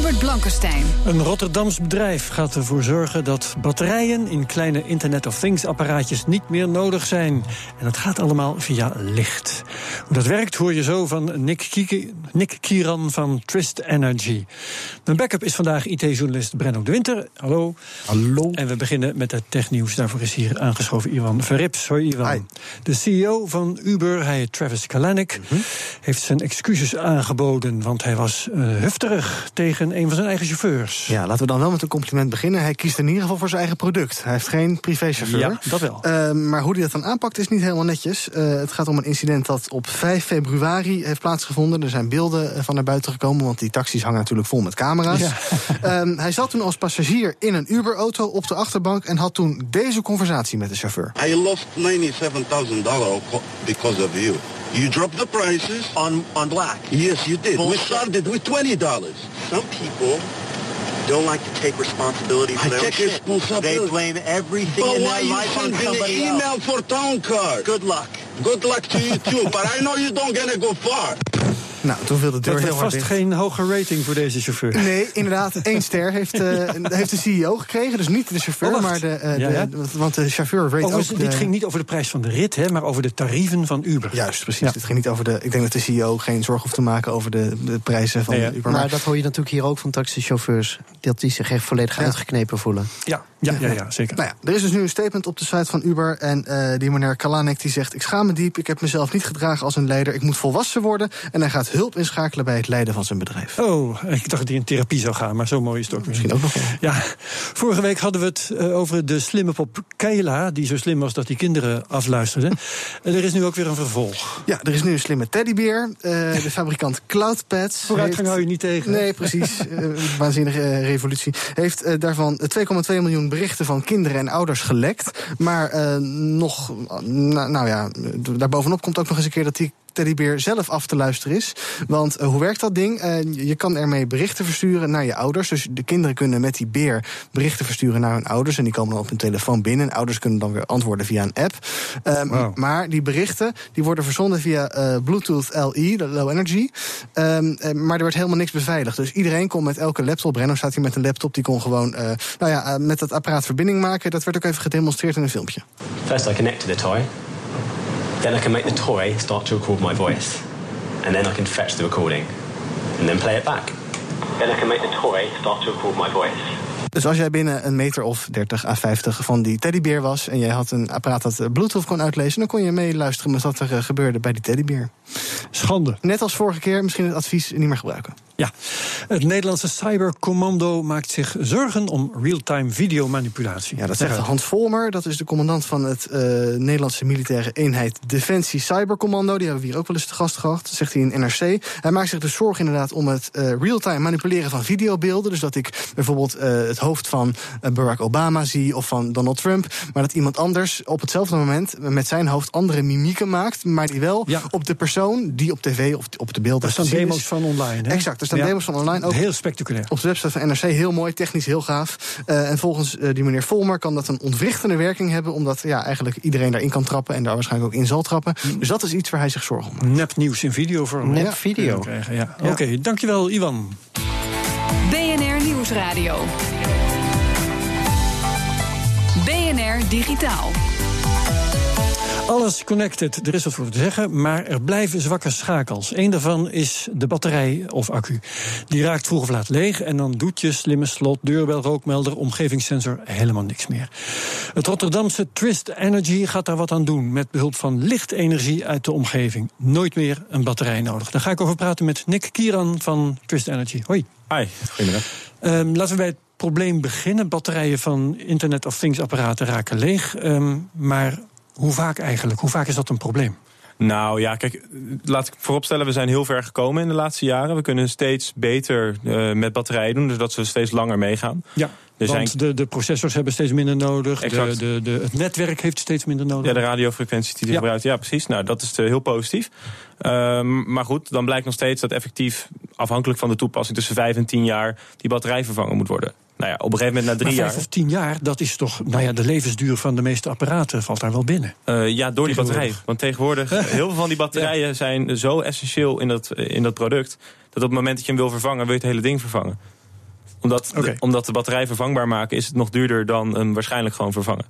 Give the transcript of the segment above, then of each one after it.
Herbert Blankenstein. Een Rotterdams bedrijf gaat ervoor zorgen dat batterijen in kleine Internet of Things apparaatjes niet meer nodig zijn. En dat gaat allemaal via licht. Hoe dat werkt hoor je zo van Nick, Kieke, Nick Kieran van Trist Energy. Mijn backup is vandaag IT-journalist Brenno de Winter. Hallo. Hallo. En we beginnen met het technieuws. Daarvoor is hier aangeschoven Ivan Verrips. Hoi Ivan. Hi. De CEO van Uber, hij heet Travis Kalanick, heeft zijn excuses aangeboden. Want hij was uh, hufterig tegen een van zijn eigen chauffeurs. Ja, laten we dan wel met een compliment beginnen. Hij kiest in ieder geval voor zijn eigen product. Hij heeft geen privéchauffeur. Ja, dat wel. Uh, maar hoe hij dat dan aanpakt is niet helemaal netjes. Uh, het gaat om een incident dat op 5 februari heeft plaatsgevonden. Er zijn beelden van naar buiten gekomen, want die taxis hangen natuurlijk vol met camera's. Ja. um, hij zat toen als passagier in een Uber-auto op de achterbank en had toen deze conversatie met de chauffeur. I lost $97,000 because of you. You dropped the prices. On, on black? Yes, you did. Bullshit. We started with $20. Some people don't like to take responsibility for I their take shit. responsibility. They blame everything But in why their you life on me email else. for town car? Good luck. Good luck to you too, but I know you don't gonna go far. Nou, toen viel de deur Dat heel hard vast dicht. geen hoge rating voor deze chauffeur. Nee, inderdaad. één ster heeft, uh, heeft de CEO gekregen. Dus niet de chauffeur, oh, maar de, uh, ja, ja. de... Want de chauffeur rate Overigens, dit de, ging niet over de prijs van de rit, hè, maar over de tarieven van Uber. Juist, precies. Ja. Dit ging niet over de... Ik denk dat de CEO geen zorg hoeft te maken over de, de prijzen van Nee. Uber. Maar dat hoor je natuurlijk hier ook van taxichauffeurs. Dat die zich echt volledig Ja. uitgeknepen voelen. Ja, ja, ja, ja zeker. Nou ja, er is dus nu een statement op de site van Uber. En uh, die meneer Kalanek die zegt... ik schaam me diep, ik heb mezelf niet gedragen als een leider. Ik moet volwassen worden. En hij gaat hulp inschakelen bij het leiden van zijn bedrijf. Oh, ik dacht dat hij in therapie zou gaan, maar zo mooi is het ook. Misschien ook nog wel. Ja, vorige week hadden we het uh, over de slimme pop Keila... die zo slim was dat hij kinderen afluisterde. en er is nu ook weer een vervolg. Ja, er is nu een slimme teddybeer. Uh, de fabrikant Cloudpads. Vooruitgang heeft... hou je niet tegen. Nee, precies. uh, waanzinnige revolutie. Heeft uh, daarvan 2,2 miljoen berichten van kinderen en ouders gelekt. Maar nog, nou, nou ja, daarbovenop komt ook nog eens een keer dat die teddybeer zelf af te luisteren is. Want uh, hoe werkt dat ding? Uh, je kan ermee berichten versturen naar je ouders. Dus de kinderen kunnen met die beer berichten versturen naar hun ouders. En die komen dan op hun telefoon binnen. En ouders kunnen dan weer antwoorden via een app. Um, wow. Maar die berichten die worden verzonden via uh, Bluetooth LE, de low energy. Um, maar er wordt helemaal niks beveiligd. Dus iedereen kon met elke laptop, Brenno staat hier met een laptop, die kon gewoon nou ja, met dat apparaat verbinding maken. Dat werd ook even gedemonstreerd in een filmpje. First I connect to the toy. Then I can make the toy start to record my voice. And then I can fetch the recording. And then play it back. Then I can make the toy start to record my voice. Dus als jij binnen een meter of 30 à 50 van die teddybeer was... en jij had een apparaat dat Bluetooth kon uitlezen... dan kon je meeluisteren met wat er gebeurde bij die teddybeer. Schande. Net als vorige keer, misschien het advies niet meer gebruiken. Ja, het Nederlandse cybercommando maakt zich zorgen om real-time videomanipulatie. Ja, dat zegt Hans Volmer, dat is de commandant van het uh, Nederlandse militaire eenheid Defensie Cybercommando. Die hebben we hier ook wel eens te gast gehad, dat zegt hij in NRC. Hij maakt zich dus zorgen inderdaad om het uh, real-time manipuleren van videobeelden. Dus dat ik bijvoorbeeld uh, het hoofd van Barack Obama zie of van Donald Trump, maar dat iemand anders op hetzelfde moment met zijn hoofd andere mimieken maakt, maar die wel ja. op de persoon die op tv of op de beelden Er staan demos van online, hè? Exact, staan ja. demos van online ook. Heel spectaculair. Op de website van NRC heel mooi, technisch heel gaaf. Uh, en volgens uh, die meneer Volmer kan dat een ontwrichtende werking hebben, omdat ja, eigenlijk iedereen daarin kan trappen en daar waarschijnlijk ook in zal trappen. Mm. Dus dat is iets waar hij zich zorgen om maakt. Nepnieuws in videovorm. Nep video. Krijgen, ja. ja. Oké, okay, dankjewel Ivan. BNR Nieuwsradio. BNR Digitaal. Alles connected, er is wat voor te zeggen, maar er blijven zwakke schakels. Eén daarvan is de batterij of accu. Die raakt vroeg of laat leeg en dan doet je slimme slot, deurbel, rookmelder, omgevingssensor helemaal niks meer. Het Rotterdamse Twist Energy gaat daar wat aan doen met behulp van lichtenergie uit de omgeving. Nooit meer een batterij nodig. Daar ga ik over praten met Nick Kieran van Twist Energy. Hoi. Hi, goedemiddag. Um, laten we bij het probleem beginnen. Batterijen van Internet of Things apparaten raken leeg. Um, maar hoe vaak eigenlijk? Hoe vaak is dat een probleem? Nou ja, kijk, laat ik vooropstellen, we zijn heel ver gekomen in de laatste jaren. We kunnen steeds beter uh, met batterijen doen, dus dat ze steeds langer meegaan. Ja. Er Want zijn de, de processors hebben steeds minder nodig. De, Exact. de, de, het netwerk heeft steeds minder nodig. Ja, de radiofrequenties die die Ja. gebruikt. Ja, precies. Nou, dat is eh, heel positief. Ehm, maar goed, dan blijkt nog steeds dat effectief, afhankelijk van de toepassing, tussen 5 en 10 jaar die batterij vervangen moet worden. Nou ja, op een gegeven moment na drie vijf jaar. of tien jaar, dat is toch... Nou ja, de levensduur van de meeste apparaten valt daar wel binnen. Eh, ja, door die batterij. Want tegenwoordig, heel veel van die batterijen zijn zo essentieel in dat, in dat product. dat op het moment dat je hem wil vervangen, wil je het hele ding vervangen. Omdat, de, omdat de batterij vervangbaar maken is het nog duurder dan hem waarschijnlijk gewoon vervangen.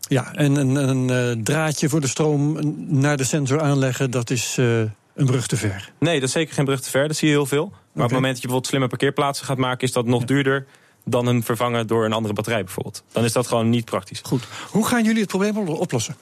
Ja, en een, een eh, draadje voor de stroom naar de sensor aanleggen... dat is eh, een brug te ver. Nee, dat is zeker geen brug te ver. Dat zie je heel veel. Maar op het moment dat je bijvoorbeeld slimme parkeerplaatsen gaat maken, is dat nog duurder dan hem vervangen door een andere batterij bijvoorbeeld. Dan is dat gewoon niet praktisch. Goed. Hoe gaan jullie het probleem oplossen?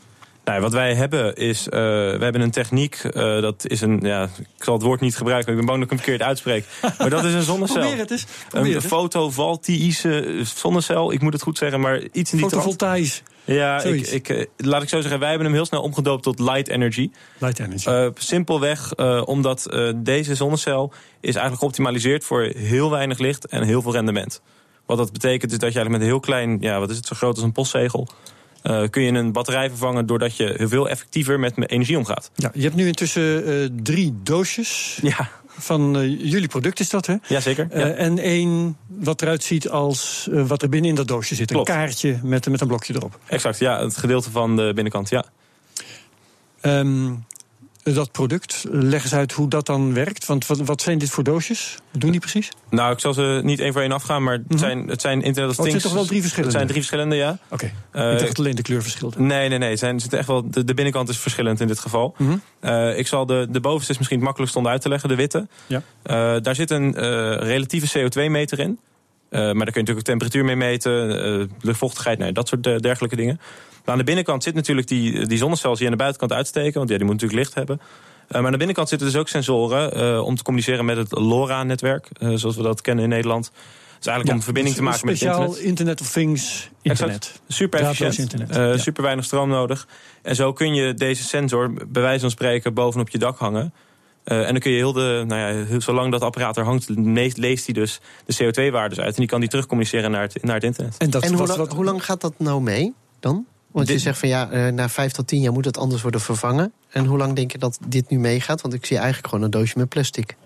Nou, wat wij hebben is, eh, we hebben een techniek, eh, dat is een, ja, ik zal het woord niet gebruiken, ik ben bang dat ik hem verkeerd uitspreek. Maar dat is een zonnecel. Probeer het eens. Probeer Een fotovoltaïsche zonnecel, ik moet het goed zeggen, maar iets in die. Fotovoltaïs. Ja, ik, ik, eh, laat ik zo zeggen, wij hebben hem heel snel omgedoopt tot light energy. Light energy. Simpelweg omdat deze zonnecel is eigenlijk geoptimaliseerd voor heel weinig licht en heel veel rendement. Wat dat betekent is dat je eigenlijk met een heel klein, ja, wat is het, zo groot als een postzegel, eh, kun je een batterij vervangen doordat je heel veel effectiever met me- energie omgaat. ja, je hebt nu intussen eh, drie doosjes Ja, van eh, jullie product, is dat hè? jazeker. Ja. En één wat eruit ziet als wat er binnen in dat doosje zit. Klopt. Een kaartje met, met een blokje erop. exact, ja, het gedeelte van de binnenkant, ja. Ehm, dat product, leg eens uit hoe dat dan werkt. Want wat, wat zijn dit voor doosjes? Wat doen die precies? Nou, ik zal ze niet één voor één afgaan, maar het zijn, het zijn Internet of Mhm. Oh, het Things. zijn toch wel drie verschillende? Het zijn drie verschillende, ja. Oké, Eh, ik dacht dat alleen de kleur verschilde. Nee, nee, nee. Het zijn, het echt wel, de, de binnenkant is verschillend in dit geval. Mhm. Eh, ik zal de, de bovenste is misschien het makkelijkst om uit te leggen, de witte. Ja. Eh, daar zit een eh, relatieve CO2-meter in. Eh, maar daar kun je natuurlijk ook temperatuur mee meten, eh, luchtvochtigheid, nee, dat soort eh, dergelijke dingen. Maar aan de binnencant zit natuurlijk die, die zonnecells die aan de buitenkant uitsteken, want ja, die moet natuurlijk licht hebben. Maar aan de binnenkant zitten dus ook sensoren om te communiceren met het LoRa-netwerk, zoals we dat kennen in Nederland. Dus eigenlijk om verbinding te dus maken met het speciaal internet. internet of Things internet. Exact. Super efficiënt. internet. Ja. Super weinig stroom nodig. En zo kun je deze sensor, bij wijze van spreken, bovenop je dak hangen. Eh, en dan kun je heel de, nou ja, heel- zolang dat apparaat er hangt, leest, leest hij dus de CO2-waardes uit. En die kan die terugcommuniceren naar het, naar het internet. En, dat En hoe, was lang- wat, hoe lang gaat dat nou mee dan? Want je zegt van ja, eh, na vijf tot tien jaar moet het anders worden vervangen. En hoe lang denk je dat dit nu meegaat? Want ik zie eigenlijk gewoon een doosje met plastic.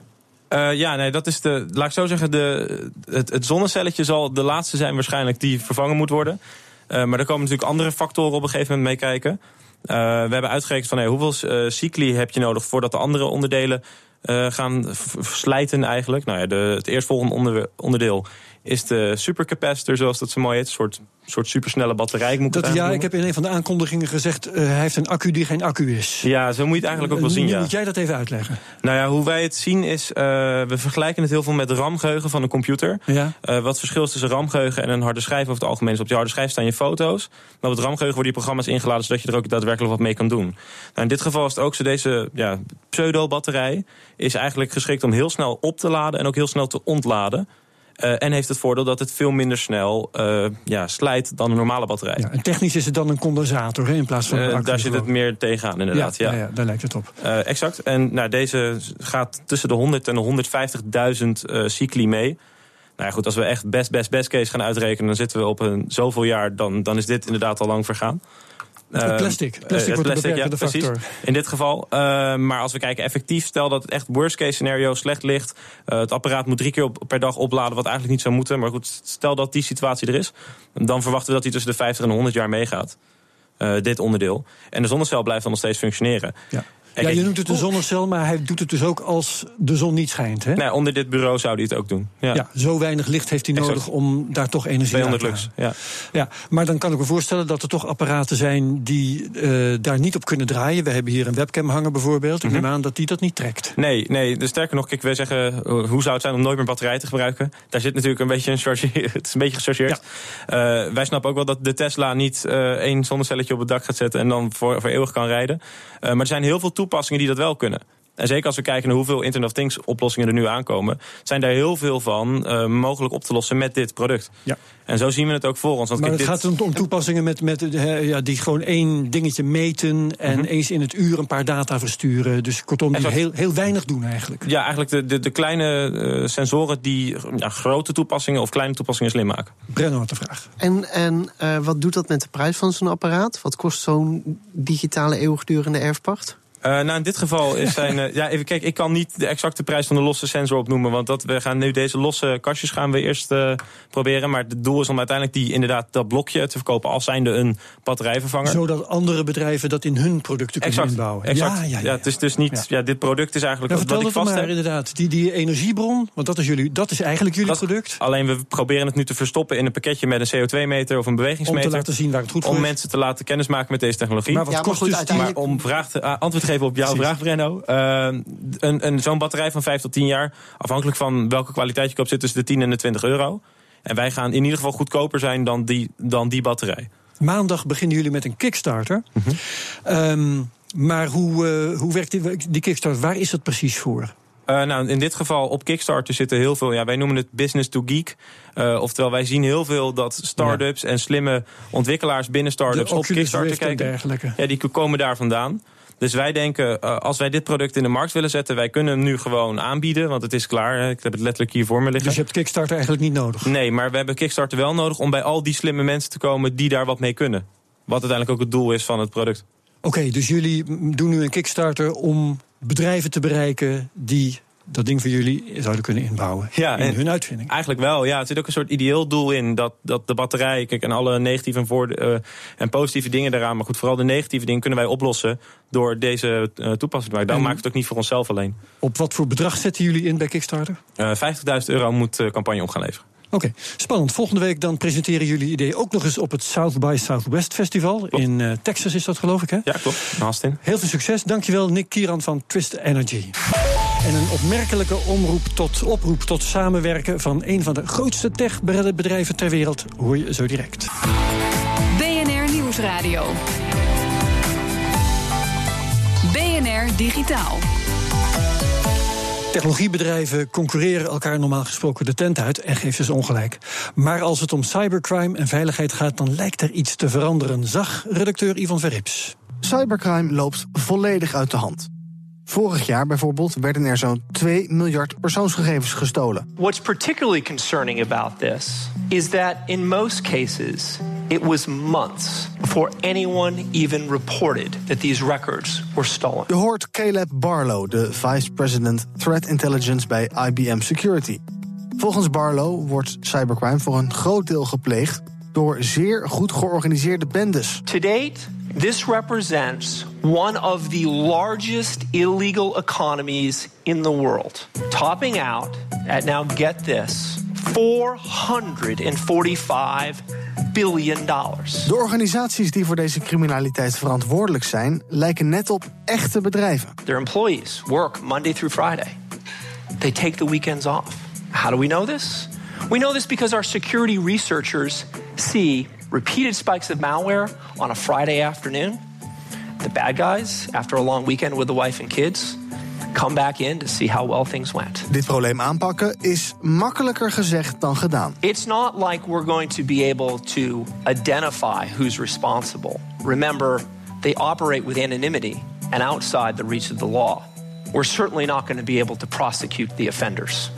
Eh, ja, nee, dat is de. Laat ik zo zeggen, de, het, het zonnecelletje zal de laatste zijn waarschijnlijk die vervangen moet worden. Eh, maar er komen natuurlijk andere factoren op een gegeven moment mee kijken. Eh, we hebben uitgerekend van hey, hoeveel eh, cycli heb je nodig voordat de andere onderdelen eh, gaan verslijten eigenlijk. Nou ja, de, het eerstvolgende onder, onderdeel is de supercapacitor, zoals dat zo mooi heet. Een soort, soort supersnelle batterij. Moet ik dat, ja, ik heb in een van de aankondigingen gezegd... eh, hij heeft een accu die geen accu is. Ja, zo moet je het eigenlijk ook wel zien, Nu ja. moet jij dat even uitleggen. Nou ja, hoe wij het zien is, eh, we vergelijken het heel veel met RAM-geheugen van een computer. Ja? Eh, wat het verschil is tussen RAM-geheugen en een harde schijf over het algemeen is... op die harde schijf staan je foto's. Maar op het RAM-geheugen worden die programma's ingeladen... zodat je er ook daadwerkelijk wat mee kan doen. Nou, in dit geval is het ook zo, deze ja, pseudo-batterij... is eigenlijk geschikt om heel snel op te laden en ook heel snel te ontladen. Eh, en heeft het voordeel dat het veel minder snel eh, ja, slijt dan een normale batterij. Ja, en technisch is het dan een condensator hè, in plaats van een Eh, accu. daar zit het meer tegenaan, inderdaad. ja, Ja, ja. daar lijkt het op. Exact. En nou, deze gaat tussen de 100 en de 150.000 eh cycli mee. Nou ja, goed, als we echt best, best, best case gaan uitrekenen... dan zitten we op een zoveel jaar, dan, dan is dit inderdaad al lang vergaan. Eh, plastic. eh, Plastic wordt de ja, precies. factor. In dit geval. Eh, maar als we kijken effectief, stel dat het echt worst case scenario slecht ligt. het apparaat moet drie keer op, per dag opladen, wat eigenlijk niet zou moeten. Maar goed, stel dat die situatie er is. Dan verwachten we dat hij tussen de 50 en 100 jaar meegaat. Dit onderdeel. En de zonnecel blijft dan nog steeds functioneren. Ja. Ja, je noemt het een zonnecel, maar hij doet het dus ook als de zon niet schijnt. Hè? nou, onder dit bureau zou hij het ook doen. Ja, Ja, zo weinig licht heeft hij Exact. nodig om daar toch energie 200 uit lux. te halen. Ja. Ja, maar dan kan ik me voorstellen dat er toch apparaten zijn die eh, daar niet op kunnen draaien. We hebben hier een webcam hangen bijvoorbeeld. Ik Mhm. neem aan dat die dat niet trekt. Nee, nee, dus sterker nog, kijk, wij zeggen, eh, hoe zou het zijn om nooit meer batterij te gebruiken? Daar zit natuurlijk een beetje een charge, het is een beetje gechargeerd. Eh, wij snappen ook wel dat de Tesla niet één zonnecelletje op het dak gaat zetten en dan voor, voor eeuwig kan rijden. Maar er zijn heel veel toepassingen die dat wel kunnen. En zeker als we kijken naar hoeveel Internet of Things oplossingen er nu aankomen, zijn daar heel veel van uh, mogelijk op te lossen met dit product. Ja. En zo zien we het ook voor ons. Want maar kijk, het dit... gaat om toepassingen met, met, ja, die gewoon één dingetje meten en Mhm. eens in het uur een paar data versturen. Dus kortom, die heel, heel weinig doen eigenlijk. Ja, eigenlijk de, de, de kleine uh, sensoren die ja, grote toepassingen of kleine toepassingen slim maken. Brenno had de vraag. En, en uh, wat doet dat met de prijs van zo'n apparaat? Wat kost zo'n digitale eeuwigdurende erfpacht? Uh, nou, in dit geval is zijn. Uh, ja, even kijk, ik kan niet de exacte prijs van de losse sensor opnoemen. Want dat, we gaan nu deze losse kastjes gaan we eerst uh, proberen. Maar het doel is om uiteindelijk die, inderdaad dat blokje te verkopen als zijnde een batterijvervanger. Zodat andere bedrijven dat in hun producten kunnen exact, inbouwen. Exact. Ja, ja, ja, ja, het is dus niet. Ja. dit product is eigenlijk. Nou, wat ik vast maar inderdaad. Die, die energiebron, want dat is, jullie, dat is eigenlijk jullie dat, product. Alleen we proberen het nu te verstoppen in een pakketje met een CO2-meter of een bewegingsmeter. Om te laten zien waar het goed voor Om is. mensen te laten kennismaken met deze technologie. Maar wat Ja, maar kost goed, dus uiteindelijk- Maar om vraag te, uh, antwoord te geven op jouw vraag, Brenno. Uh, een, een, Zo'n batterij van 5 tot 10 jaar, afhankelijk van welke kwaliteit je koopt, zit tussen de 10 en de 20 euro. En wij gaan in ieder geval goedkoper zijn dan die, dan die batterij. Maandag beginnen jullie met een Kickstarter. Mhm. um, maar hoe, uh, hoe werkt die, die Kickstarter? Waar is het precies voor? Uh, nou, in dit geval op Kickstarter zitten heel veel, ja, wij noemen het business to geek. Uh, oftewel, wij zien heel veel dat start-ups ja. en slimme ontwikkelaars binnen start-ups op Kickstarter kijken. Ja, die komen daar vandaan. Dus wij denken, uh, als wij dit product in de markt willen zetten, wij kunnen hem nu gewoon aanbieden, want het is klaar. Ik heb het letterlijk hier voor me liggen. Dus je hebt Kickstarter eigenlijk niet nodig? Nee, maar we hebben Kickstarter wel nodig om bij al die slimme mensen te komen die daar wat mee kunnen. Wat uiteindelijk ook het doel is van het product. Oké, okay, dus jullie doen nu een Kickstarter om bedrijven te bereiken die dat ding voor jullie zouden kunnen inbouwen ja, in hun uitvinding. Eigenlijk wel, ja. Het zit ook een soort ideeel doel in dat, dat de batterij, kijk, en alle negatieve en, voor, uh, en positieve dingen daaraan, maar goed, vooral de negatieve dingen kunnen wij oplossen door deze uh, toepassing te maken. Maken we het ook niet voor onszelf alleen. Op wat voor bedrag zetten jullie in bij Kickstarter? Uh, 50.000 euro moet de campagne op gaan leveren. Oké, okay. spannend. Volgende week dan presenteren jullie idee ook nog eens op het South by Southwest Festival. Klopt. In uh, Texas is dat geloof ik, hè? Ja, klopt. Austin. Heel veel succes. Dankjewel, Nick Kieran van Twist Energy. En een opmerkelijke omroep tot, oproep tot samenwerken van een van de grootste techbedrijven ter wereld hoor je zo direct. BNR Nieuwsradio. BNR Digitaal. Technologiebedrijven concurreren elkaar normaal gesproken de tent uit en geven ze ongelijk. Maar als het om cybercrime en veiligheid gaat, dan lijkt er iets te veranderen, zag redacteur Ivan Verrips. Cybercrime loopt volledig uit de hand. Vorig jaar bijvoorbeeld werden er zo'n 2 miljard persoonsgegevens gestolen. What's particularly concerning about this is that in most cases it was months before anyone even reported that these records were stolen. Je hoort Caleb Barlow, de Vice President Threat Intelligence bij IBM Security. Volgens Barlow wordt cybercrime voor een groot deel gepleegd door zeer goed georganiseerde bendes. To date, this represents one of the largest illegal economies in the world, topping out at now get this 445 billion dollars. De organisaties die voor deze criminaliteit verantwoordelijk zijn, lijken net op echte bedrijven. Their employees work Monday through Friday. They take the weekends off. How do we know this? We know this because our security researchers see repeated spikes of malware on a Friday afternoon. The bad guys, after a long weekend with the wife and kids, come back in to see how well things went. Dit probleem aanpakken is makkelijker gezegd dan gedaan. It's not like we're going to be able to identify who's responsible. Remember, they operate with anonymity and outside the reach of the law. We're certainly not going to be able to prosecute the offenders.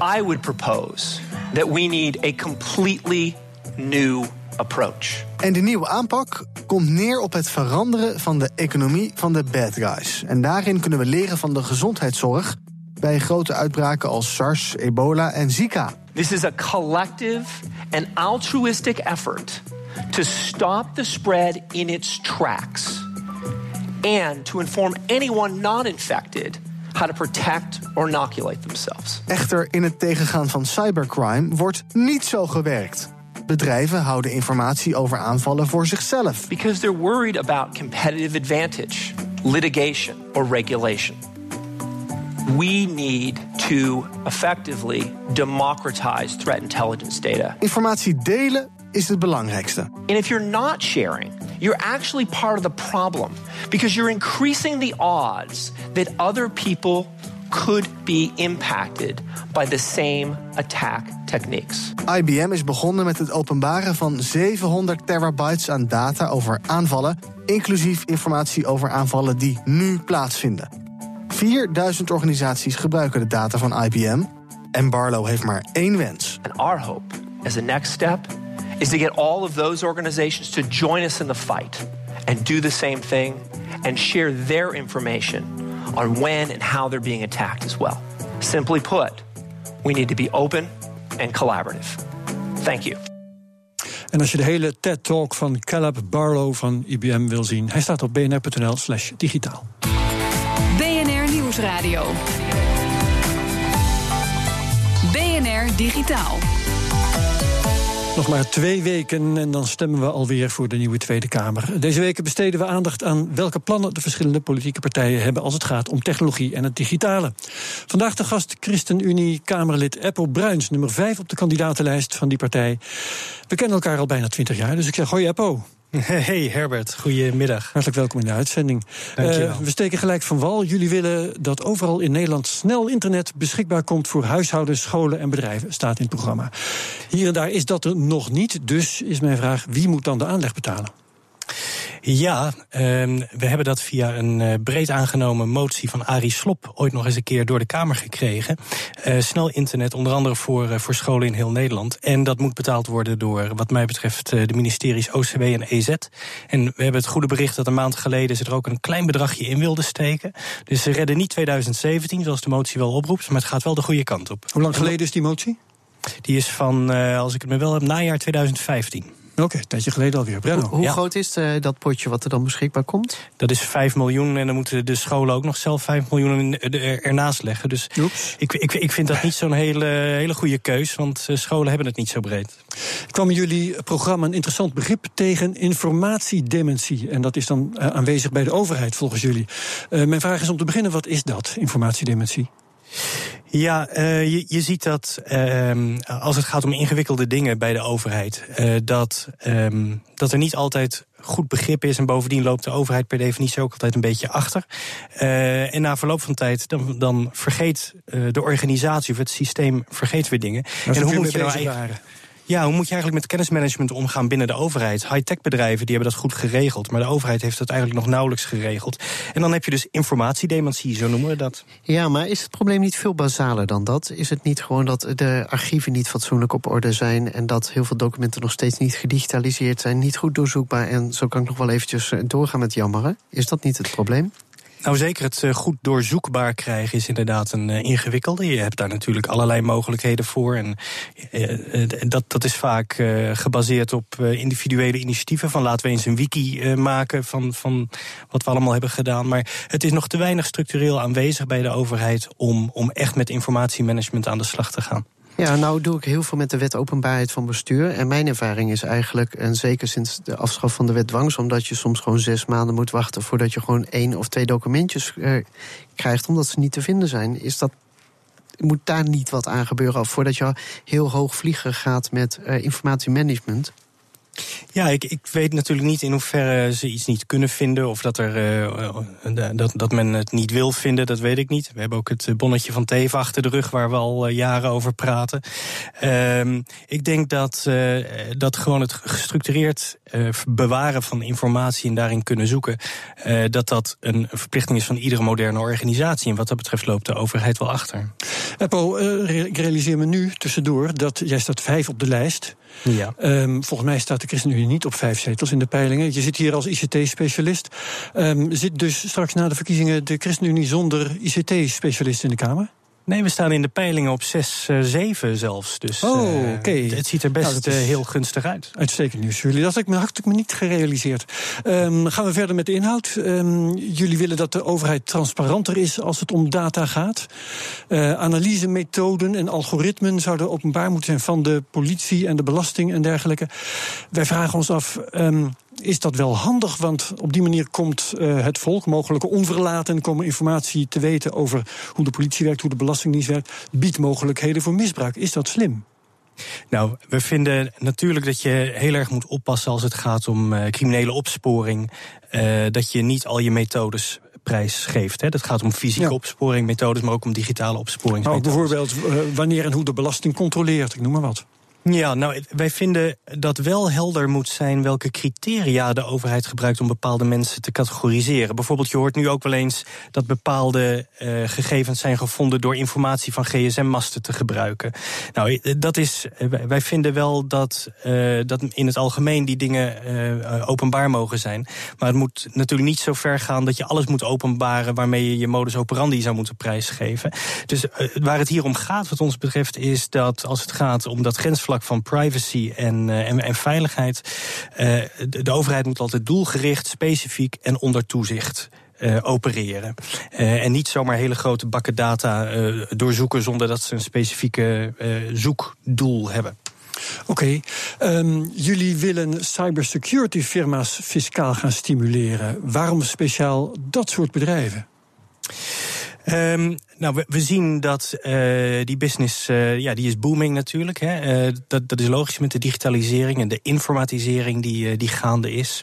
I would propose that we need a completely new approach. En de nieuwe aanpak komt neer op het veranderen van de economie van de bad guys. En daarin kunnen we leren van de gezondheidszorg bij grote uitbraken als SARS, ebola en Zika. This is a collective and altruistic effort to stop the spread in its tracks and to inform anyone not infected how to protect or inoculate themselves. Echter, in het tegengaan van cybercrime wordt niet zo gewerkt. Bedrijven houden informatie over aanvallen voor zichzelf. Because they're worried about competitive advantage, litigation, or regulation. We need to effectively democratize threat intelligence data. Informatie delen is het belangrijkste. And if you're not sharing, you're actually part of the problem because you're increasing the odds that other people could be impacted by the same attack techniques. IBM is begonnen met het openbaren van 700 terabytes aan data over aanvallen, inclusief informatie over aanvallen die nu plaatsvinden. 4000 organisaties gebruiken de data van IBM en Barlow heeft maar één wens. And our hope as a next step is to get all of those organizations to join us in the fight and do the same thing and share their information on when and how they're being attacked as well. Simply put, we need to be open and collaborative. Thank you. En als je de hele TED-talk van Caleb Barlow van IBM wil zien, hij staat op bnr.nl/slash digitaal. BNR Nieuwsradio. BNR Digitaal. Nog maar twee weken en dan stemmen we alweer voor de nieuwe Tweede Kamer. Deze weken besteden we aandacht aan welke plannen de verschillende politieke partijen hebben als het gaat om technologie en het digitale. Vandaag de gast ChristenUnie-Kamerlid Eppo Bruins, nummer 5 op de kandidatenlijst van die partij. We kennen elkaar al bijna 20 jaar, dus ik zeg hoi Eppo. Hey Herbert, goedemiddag. Hartelijk welkom in de uitzending. Uh, we steken gelijk van wal. Jullie willen dat overal in Nederland snel internet beschikbaar komt voor huishoudens, scholen en bedrijven, staat in het programma. Hier en daar is dat er nog niet, dus is mijn vraag: wie moet dan de aanleg betalen? Ja, um, we hebben dat via een uh, breed aangenomen motie van Arie Slop ooit nog eens een keer door de Kamer gekregen. Uh, snel internet, onder andere voor, uh, voor scholen in heel Nederland. En dat moet betaald worden door, wat mij betreft, de ministeries OCW en EZ. En we hebben het goede bericht dat een maand geleden ze er ook een klein bedragje in wilden steken. Dus ze redden niet 2017, zoals de motie wel oproept, maar het gaat wel de goede kant op. Hoe lang geleden is die motie? Die is van, als ik het me wel heb, najaar 2015. Oké, okay, een tijdje geleden alweer. Brenno. Hoe, hoe ja. groot is uh, dat potje wat er dan beschikbaar komt? Dat is 5 miljoen en dan moeten de scholen ook nog zelf 5 miljoen ernaast leggen. Dus ik, ik, ik vind dat niet zo'n hele, hele goede keus, want uh, scholen hebben het niet zo breed. Kwam jullie programma een interessant begrip tegen informatiedementie? En dat is dan uh, aanwezig bij de overheid volgens jullie. mijn vraag is om te beginnen, wat is dat, informatiedementie? Ja, uh, je, je ziet dat uh, als het gaat om ingewikkelde dingen bij de overheid, uh, dat, um, dat er niet altijd goed begrip is. En bovendien loopt de overheid per definitie ook altijd een beetje achter. Uh, en na verloop van tijd, dan, dan vergeet de organisatie of het systeem vergeet weer dingen. en hoe moet je nou eigenlijk. Ja, hoe moet je eigenlijk met kennismanagement omgaan binnen de overheid? High-tech bedrijven die hebben dat goed geregeld, maar de overheid heeft dat eigenlijk nog nauwelijks geregeld. En dan heb je dus informatiedementie, zo noemen we dat. Ja, maar is het probleem niet veel basaler dan dat? Is het niet gewoon dat de archieven niet fatsoenlijk op orde zijn en dat heel veel documenten nog steeds niet gedigitaliseerd zijn, niet goed doorzoekbaar en zo kan ik nog wel eventjes doorgaan met jammeren? Is dat niet het probleem? Nou, zeker het uh, goed doorzoekbaar krijgen is inderdaad een uh, ingewikkelde. Je hebt daar natuurlijk allerlei mogelijkheden voor. En uh, dat, dat is vaak gebaseerd op individuele initiatieven. Van laten we eens een wiki maken van, van wat we allemaal hebben gedaan. Maar het is nog te weinig structureel aanwezig bij de overheid om, om echt met informatiemanagement aan de slag te gaan. Ja, nou doe ik heel veel met de wet openbaarheid van bestuur. En mijn ervaring is eigenlijk, en zeker sinds de afschaf van de wet dwangs... omdat je soms gewoon zes maanden moet wachten... voordat je gewoon één of twee documentjes uh, krijgt... omdat ze niet te vinden zijn, is dat moet daar niet wat aan gebeuren... voordat je heel hoog vliegen gaat met uh, informatiemanagement... Ja, ik, ik weet natuurlijk niet in hoeverre ze iets niet kunnen vinden... of dat, er, uh, dat, dat men het niet wil vinden, dat weet ik niet. We hebben ook het bonnetje van Teven achter de rug... waar we al jaren over praten. Uh, ik denk dat, dat gewoon het gestructureerd bewaren van informatie... en daarin kunnen zoeken... dat dat een verplichting is van iedere moderne organisatie. En wat dat betreft loopt de overheid wel achter. Eppo, ik realiseer me nu tussendoor dat jij staat vijf op de lijst... Ja. Um, volgens mij staat de ChristenUnie niet op vijf zetels in de peilingen. Je zit hier als ICT-specialist. Um, zit dus straks na de verkiezingen de ChristenUnie zonder ICT-specialist in de Kamer? Nee, we staan in de peilingen op 6, uh, 7 zelfs. Dus oh, oké. Okay. Uh, het ziet er best nou, uh, heel gunstig uit. Uitstekend nieuws. Jullie, dat had ik me, had ik me niet gerealiseerd. Um, gaan we verder met de inhoud. Um, jullie willen dat de overheid transparanter is als het om data gaat. Uh, analysemethoden en algoritmen zouden openbaar moeten zijn van de politie en de belasting en dergelijke. Wij vragen ons af. Um, is dat wel handig, want op die manier komt uh, het volk, mogelijke onverlaten, komen informatie te weten over hoe de politie werkt, hoe de Belastingdienst werkt, biedt mogelijkheden voor misbruik. Is dat slim? Nou, we vinden natuurlijk dat je heel erg moet oppassen als het gaat om uh, criminele opsporing. Uh, dat je niet al je methodes prijs geeft. Hè. Dat gaat om fysieke ja. opsporingmethodes, maar ook om digitale opsporingsmethodes. Nou, bijvoorbeeld wanneer en hoe de belasting controleert, ik noem maar wat. Ja, nou, wij vinden dat wel helder moet zijn welke criteria de overheid gebruikt om bepaalde mensen te categoriseren. Bijvoorbeeld, je hoort nu ook wel eens dat bepaalde uh, gegevens zijn gevonden door informatie van gsm-masten te gebruiken. Nou, dat is, wij vinden wel dat, uh, dat in het algemeen die dingen openbaar mogen zijn. Maar het moet natuurlijk niet zo ver gaan dat je alles moet openbaren waarmee je je modus operandi zou moeten prijsgeven. Dus waar het hier om gaat, wat ons betreft, is dat als het gaat om dat van privacy en, uh, en, en, veiligheid. Uh, de, de, overheid moet altijd doelgericht, specifiek en onder toezicht. Uh, opereren. en niet zomaar hele grote bakken data doorzoeken zonder dat ze een specifieke zoekdoel hebben. Oké, okay. um, jullie willen cybersecurity firma's fiscaal gaan stimuleren. Waarom speciaal dat soort bedrijven? Um, nou, we, we, zien dat uh, die business, uh, ja, die is booming natuurlijk. Hè. Uh, dat, dat is logisch met de digitalisering en de informatisering die, die gaande is.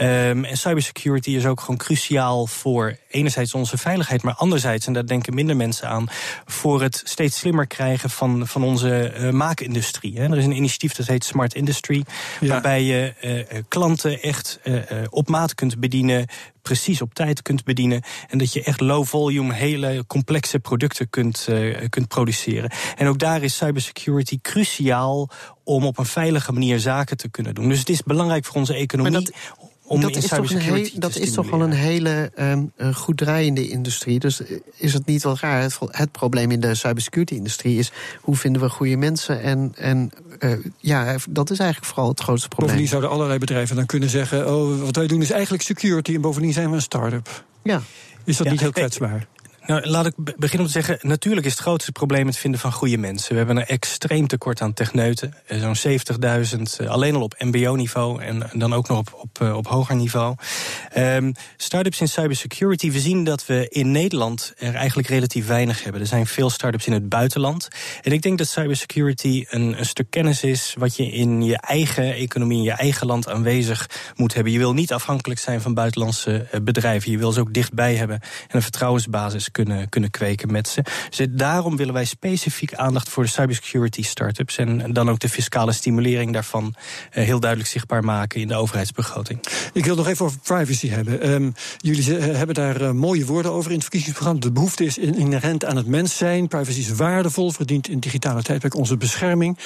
Um, en cybersecurity is ook gewoon cruciaal voor enerzijds onze veiligheid, maar anderzijds, en daar denken minder mensen aan, voor het steeds slimmer krijgen van, van onze maakindustrie. Hè. Er is een initiatief dat heet Smart Industry, ja. waarbij je klanten echt op maat kunt bedienen precies op tijd kunt bedienen. En dat je echt low volume, hele complexe producten kunt, uh, kunt produceren. En ook daar is cybersecurity cruciaal om op een veilige manier zaken te kunnen doen. Dus het is belangrijk voor onze economie. om dat is, toch een, heel, dat is toch wel een hele um, goed draaiende industrie. Dus is het niet wel raar? Het, het probleem in de cybersecurity-industrie is hoe vinden we goede mensen en, en uh, ja, dat is eigenlijk vooral het grootste probleem. Bovendien zouden allerlei bedrijven dan kunnen zeggen: Oh, wat wij doen is eigenlijk security en bovendien zijn we een start-up. Ja. Is dat ja, niet heel kwetsbaar? Nou, laat ik beginnen om te zeggen, natuurlijk is het grootste probleem het vinden van goede mensen. We hebben een extreem tekort aan techneuten. Zo'n 70.000 alleen al op mbo-niveau en dan ook nog op, op, op hoger niveau. Um, startups in cybersecurity, we zien dat we in Nederland er eigenlijk relatief weinig hebben. Er zijn veel startups in het buitenland. En ik denk dat cybersecurity een, een stuk kennis is wat je in je eigen economie, in je eigen land aanwezig moet hebben. Je wil niet afhankelijk zijn van buitenlandse bedrijven. Je wil ze ook dichtbij hebben en een vertrouwensbasis kunnen, kunnen kweken met ze. Daarom willen wij specifiek aandacht voor de cybersecurity startups en dan ook de fiscale stimulering daarvan uh, heel duidelijk zichtbaar maken in de overheidsbegroting. Ik wil nog even over privacy hebben. Um, jullie hebben daar uh, mooie woorden over in het verkiezingsprogramma. De behoefte is inherent aan het mens zijn. Privacy is waardevol, verdient in digitale tijdperk onze bescherming.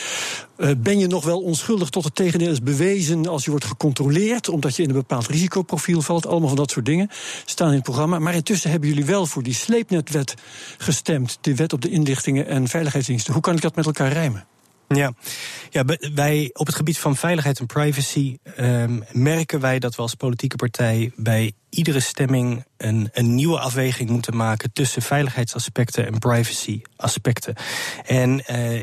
Uh, ben je nog wel onschuldig tot het tegendeel is bewezen als je wordt gecontroleerd, omdat je in een bepaald risicoprofiel valt? Allemaal van dat soort dingen staan in het programma. Maar intussen hebben jullie wel voor die sleepnetwet gestemd, de wet op de inlichtingen en veiligheidsdiensten. Hoe kan ik dat met elkaar rijmen? Ja. ja, wij op het gebied van veiligheid en privacy um, merken wij dat we als politieke partij bij iedere stemming een, een nieuwe afweging moeten maken tussen veiligheidsaspecten en privacy-aspecten. En uh,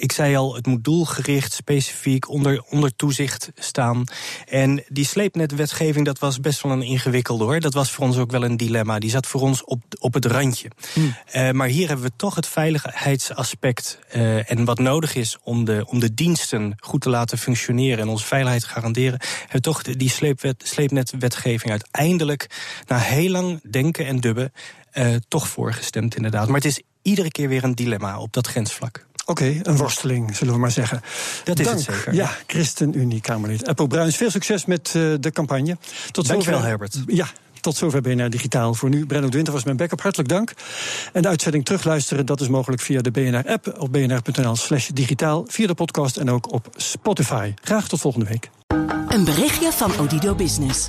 ik zei al, het moet doelgericht, specifiek, onder, onder toezicht staan. En die sleepnetwetgeving, dat was best wel een ingewikkelde hoor. Dat was voor ons ook wel een dilemma. Die zat voor ons op, op het randje. Hmm. Uh, maar hier hebben we toch het veiligheidsaspect en wat nodig is om de, om de diensten goed te laten functioneren en onze veiligheid te garanderen, hebben we toch die sleepwet, sleepnetwetgeving uiteindelijk na heel lang denken en dubben uh, toch voorgestemd inderdaad. Maar het is iedere keer weer een dilemma op dat grensvlak. Oké, okay, een worsteling, zullen we maar zeggen. Dat is Dank. het zeker. Ja, ChristenUnie Kamerlid. Eppo Bruins, veel succes met uh, de campagne. Tot Dankjewel, Herbert. Ja, tot zover BNR Digitaal. Voor nu, Brenno de Winter was mijn backup. Hartelijk dank. En de uitzending terugluisteren, dat is mogelijk via de BNR-app... op bnr.nl slash digitaal, via de podcast en ook op Spotify. Graag tot volgende week. Een berichtje van Odido Business.